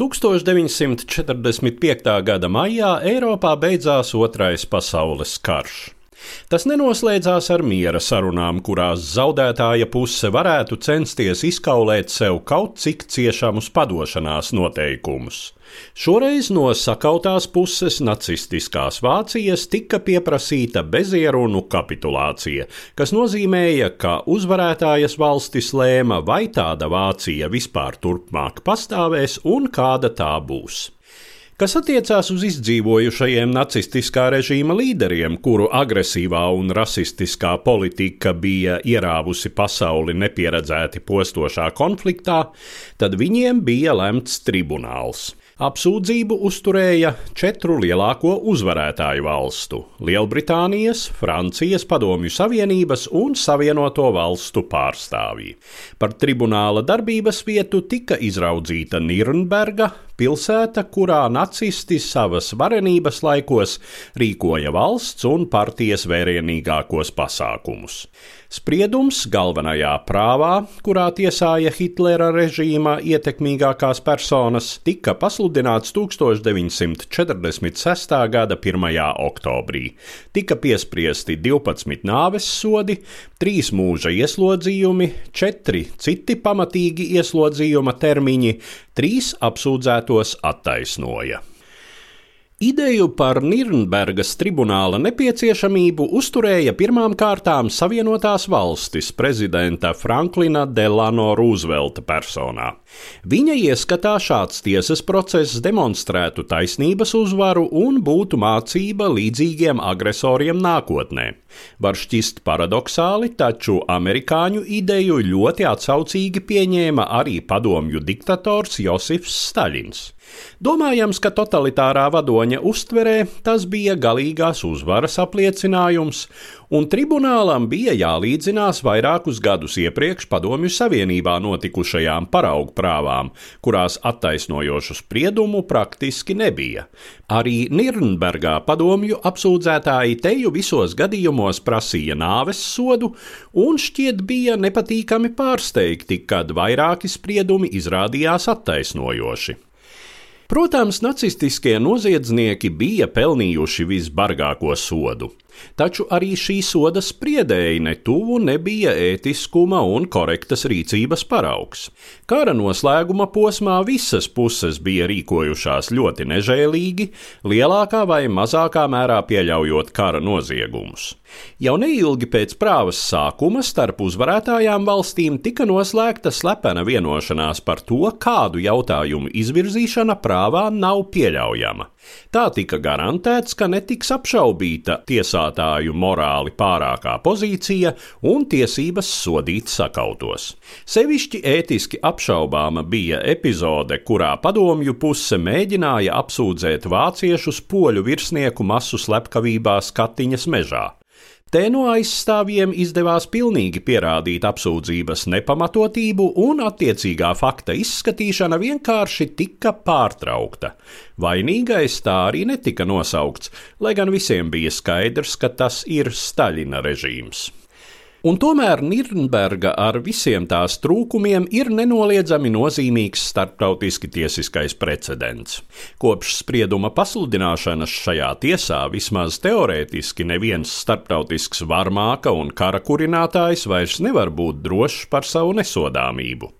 1945. gada maijā Eiropā beidzās Otrais pasaules karš. Tas nenoslēdzās ar miera sarunām, kurās zaudētāja puse varētu censties izkaulēt sev kaut cik ciešamus padošanās noteikumus. Šoreiz no sakautās puses nacistiskās Vācijas tika pieprasīta bezierunu kapitulācija, kas nozīmēja, ka uzvarētājas valstis lēma, vai tāda Vācija vispār turpmāk pastāvēs un kāda tā būs kas attiecās uz izdzīvojušajiem nacistiskā režīma līderiem, kuru agresīvā un rasistiskā politika bija ierāvusi pasauli nepieredzēti postošā konfliktā, tad viņiem bija lemts tribunāls. Apsūdzību uzturēja četru lielāko uzvarētāju valstu - Lielbritānijas, Francijas, Padomju Savienības un Savienoto valstu pārstāvji. Par tribunāla darbības vietu tika izraudzīta Nirnberga, pilsēta, kurā nacisti savas varenības laikos rīkoja valsts un partijas vērienīgākos pasākumus. Spriedums galvenajā prāvā, kurā tiesāja Hitlera režīma ietekmīgākās personas, tika pasludināts 1946. gada 1. oktobrī. Tika piespriesti 12 nāves sodi, 3 mūža ieslodzījumi, 4 citi pamatīgi ieslodzījuma termiņi, 3 apsūdzētos attaisnoja. Ideju par Nirnbergas tribunāla nepieciešamību uzturēja pirmām kārtām Savienotās valstis prezidenta Franklina Delano Roosevelta personā. Viņa ieskatā šāds tiesas process demonstrētu taisnības uzvaru un būtu mācība līdzīgiem agresoriem nākotnē. Var šķist paradoxāli, taču amerikāņu ideju ļoti atsaucīgi pieņēma arī padomju diktators Josifs Staļins. Domājams, ka totalitārā vadoņa uztverē tas bija galīgās uzvaras apliecinājums, un tribunālam bija jālīdzinās vairākus gadus iepriekš Padomju Savienībā notikušajām paraugu prāvām, kurās attaisnojošu spriedumu praktiski nebija. Arī Nirnbergā padomju apsūdzētāji teju visos gadījumos prasīja nāves sodu, un šķiet bija nepatīkami pārsteigti, kad vairāki spriedumi izrādījās attaisnojoši. Protams, nacistiskie noziedznieki bija pelnījuši visbargāko sodu. Taču arī šī soda spriedēji netuvu nebija ētiskuma un korektas rīcības paraugs. Kara noslēguma posmā visas puses bija rīkojušās ļoti nežēlīgi, lielākā vai mazākā mērā pieļaujot kara noziegumus. Jau neilgi pēc prāvas sākuma starp uzvarētājām valstīm tika noslēgta slepena vienošanās par to, kādu jautājumu izvirzīšana prāvā nav pieļaujama. Tā tika garantēts, ka netiks apšaubīta tiesā tiesātāju morāli pārākā pozīcija un tiesības sodīt sakautos. Sevišķi ētiski apšaubāma bija epizode, kurā padomju puse mēģināja apsūdzēt vāciešus poļu virsnieku masu slepkavībā Skatiņas mežā. Te no aizstāvjiem izdevās pilnīgi pierādīt apsūdzības nepamatotību, un attiecīgā fakta izskatīšana vienkārši tika pārtraukta. Vainīgais tā arī netika nosaukts, lai gan visiem bija skaidrs, ka tas ir Staļina režīms. Un tomēr Nirnberga ar visiem tās trūkumiem ir nenoliedzami nozīmīgs starptautiski tiesiskais precedents. Kopš sprieduma pasludināšanas šajā tiesā vismaz teorētiski neviens starptautisks varmāka un kara kurinātājs vairs nevar būt drošs par savu nesodāmību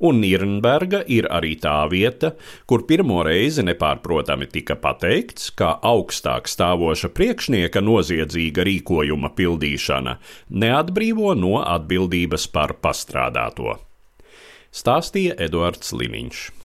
un Nirnberga ir arī tā vieta, kur pirmo reizi nepārprotami tika pateikts, ka augstāk stāvoša priekšnieka noziedzīga rīkojuma pildīšana neatbrīvo no atbildības par pastrādāto. Stāstīja Eduards Liniņš.